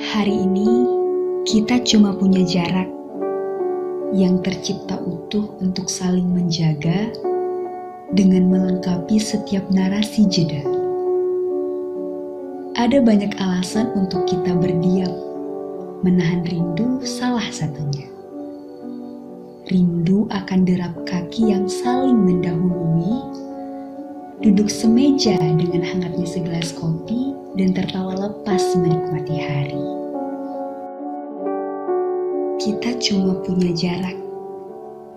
Hari ini kita cuma punya jarak yang tercipta utuh untuk saling menjaga dengan melengkapi setiap narasi jeda. Ada banyak alasan untuk kita berdiam, menahan rindu salah satunya. Rindu akan derap kaki yang saling mendahului, duduk semeja dengan hangatnya segelas kopi dan tertawa lepas menikmati hari. Kita cuma punya jarak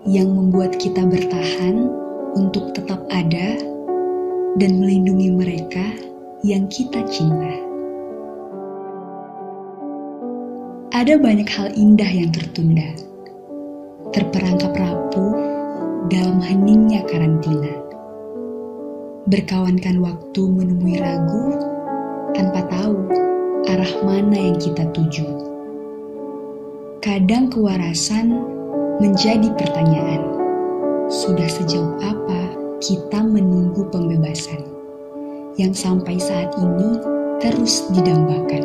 yang membuat kita bertahan untuk tetap ada dan melindungi mereka yang kita cinta. Ada banyak hal indah yang tertunda, terperangkap rapuh dalam heningnya karantina. Berkawankan waktu menemui ragu tanpa tahu arah mana yang kita tuju. Kadang kewarasan menjadi pertanyaan. Sudah sejauh apa kita menunggu pembebasan yang sampai saat ini terus didambakan?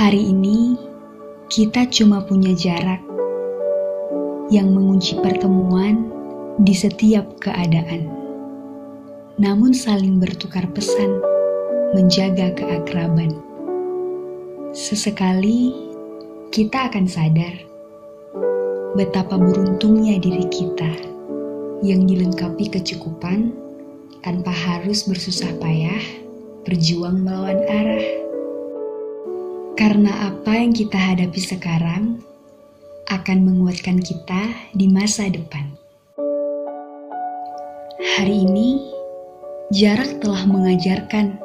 Hari ini kita cuma punya jarak yang mengunci pertemuan di setiap keadaan. Namun saling bertukar pesan, menjaga keakraban. Sesekali kita akan sadar betapa beruntungnya diri kita yang dilengkapi kecukupan tanpa harus bersusah payah berjuang melawan arah. Karena apa yang kita hadapi sekarang akan menguatkan kita di masa depan. Hari ini, jarak telah mengajarkan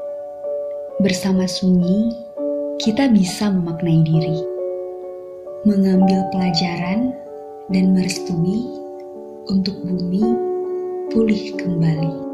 bersama sunyi kita bisa memaknai diri, mengambil pelajaran dan merestui untuk bumi pulih kembali.